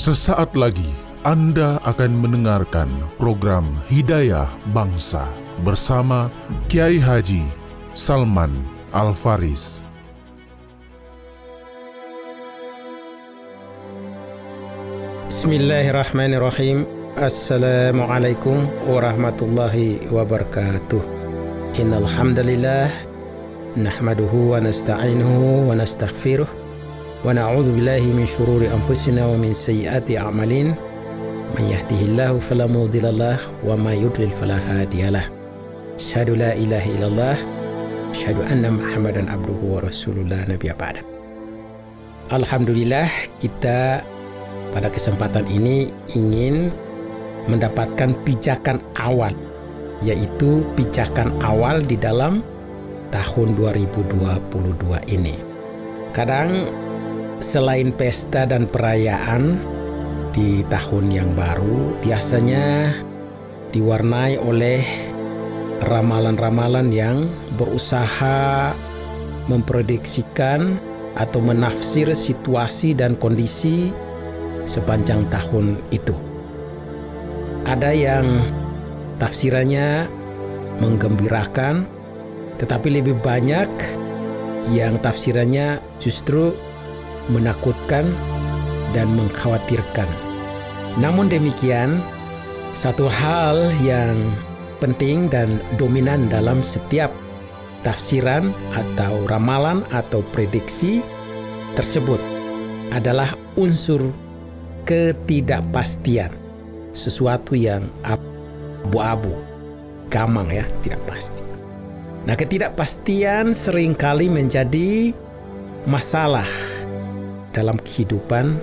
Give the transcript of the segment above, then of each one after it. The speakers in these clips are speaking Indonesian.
Sesaat lagi Anda akan mendengarkan program Hidayah Bangsa bersama Kiai Haji Salman Al-Faris. Bismillahirrahmanirrahim. Assalamualaikum warahmatullahi wabarakatuh. Innal hamdalillah nahmaduhu wa nasta'inuhu wa nastaghfiruh wa na'udzu billahi min shururi anfusina wa min sayyiati a'malin. Man yahdihillahu fala mudhillalah wa may yudlil fala hadiyalah. Asyhadu la ilaha illallah asyhadu anna Muhammadan abduhu wa rasulullah nabiyya ba'da. Alhamdulillah kita pada kesempatan ini ingin mendapatkan pijakan awal yaitu pijakan awal di dalam tahun 2022 ini. Kadang selain pesta dan perayaan di tahun yang baru biasanya diwarnai oleh ramalan-ramalan yang berusaha memprediksikan atau menafsir situasi dan kondisi sepanjang tahun itu. Ada yang tafsirannya menggembirakan, tetapi lebih banyak yang tafsirannya justru menakutkan dan mengkhawatirkan. Namun demikian, satu hal yang penting dan dominan dalam setiap tafsiran atau ramalan atau prediksi tersebut adalah unsur ketidakpastian, sesuatu yang abu-abu, gamang ya, tidak pasti. Nah, ketidakpastian sering kali menjadi masalah dalam kehidupan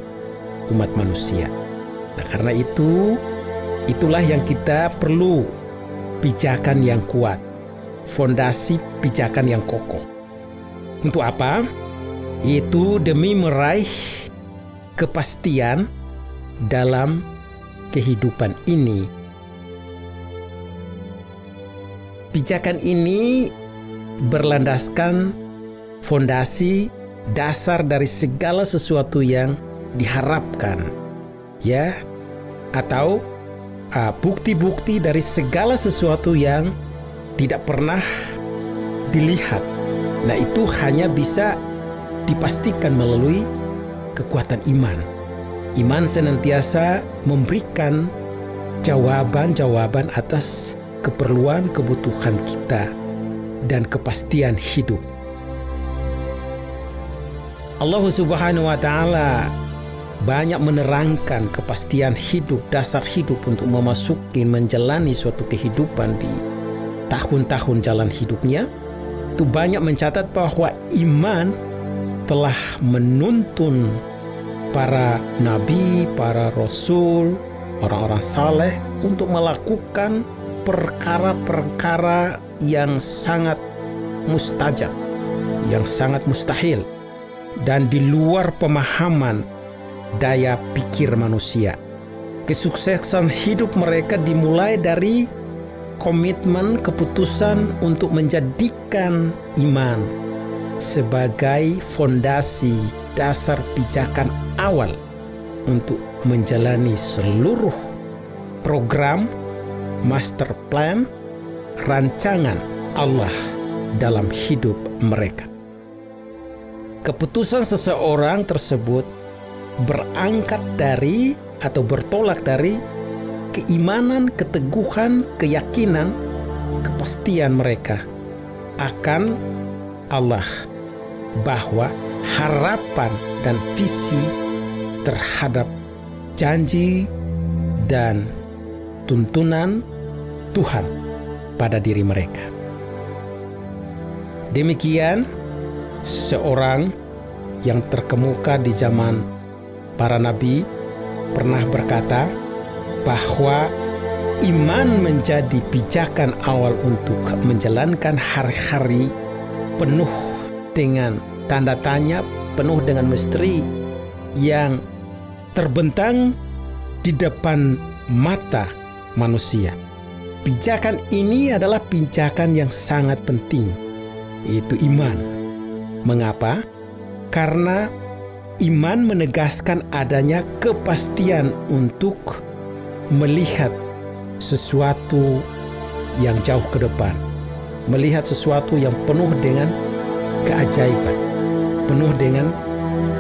umat manusia. Nah, karena itu itulah yang kita perlu pijakan yang kuat, fondasi pijakan yang kokoh. Untuk apa? Itu demi meraih kepastian dalam kehidupan ini. Pijakan ini berlandaskan fondasi dasar dari segala sesuatu yang diharapkan, ya, atau bukti-bukti uh, dari segala sesuatu yang tidak pernah dilihat. Nah, itu hanya bisa dipastikan melalui kekuatan iman. Iman senantiasa memberikan jawaban-jawaban atas keperluan kebutuhan kita dan kepastian hidup. Allah Subhanahu wa taala banyak menerangkan kepastian hidup, dasar hidup untuk memasuki menjalani suatu kehidupan di tahun-tahun jalan hidupnya. Itu banyak mencatat bahwa iman telah menuntun para nabi, para rasul, orang-orang saleh untuk melakukan perkara-perkara yang sangat mustajab, yang sangat mustahil, dan di luar pemahaman daya pikir manusia. Kesuksesan hidup mereka dimulai dari komitmen keputusan untuk menjadikan iman sebagai fondasi dasar pijakan awal untuk menjalani seluruh program, master plan, rancangan Allah dalam hidup mereka. Keputusan seseorang tersebut berangkat dari atau bertolak dari keimanan, keteguhan, keyakinan, kepastian mereka akan Allah bahwa harapan dan visi terhadap janji dan tuntunan Tuhan pada diri mereka. Demikian seorang yang terkemuka di zaman para nabi pernah berkata bahwa iman menjadi pijakan awal untuk menjalankan hari-hari penuh dengan tanda tanya, penuh dengan misteri yang terbentang di depan mata manusia. Pijakan ini adalah pijakan yang sangat penting, yaitu iman. Mengapa? Karena iman menegaskan adanya kepastian untuk melihat sesuatu yang jauh ke depan, melihat sesuatu yang penuh dengan keajaiban, penuh dengan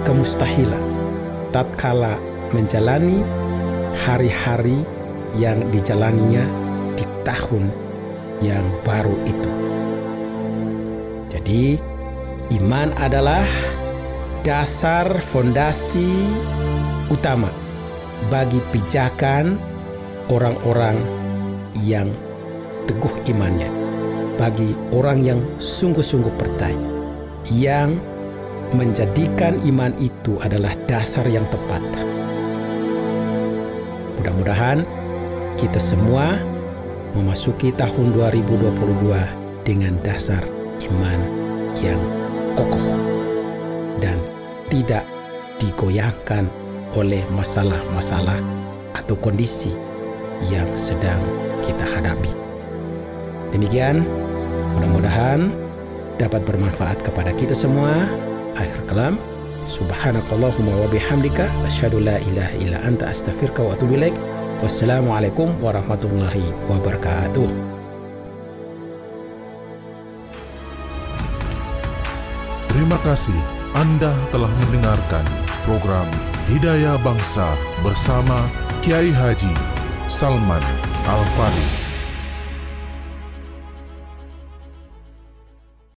kemustahilan, tatkala menjalani hari-hari yang dijalaninya di tahun yang baru itu. Jadi, iman adalah dasar fondasi utama bagi pijakan orang-orang yang teguh imannya, bagi orang yang sungguh-sungguh percaya, yang menjadikan iman itu adalah dasar yang tepat. Mudah-mudahan kita semua memasuki tahun 2022 dengan dasar iman yang kokoh dan tidak digoyahkan oleh masalah-masalah atau kondisi yang sedang kita hadapi. Demikian, mudah-mudahan dapat bermanfaat kepada kita semua. Akhir kalam, subhanakallahumma wa bihamdika asyhadu la ilaha illa anta astaghfiruka wa atubu ilaik. Wassalamualaikum warahmatullahi wabarakatuh. Terima kasih Anda telah mendengarkan program Hidayah Bangsa bersama Kiai Haji Salman Al-Faris.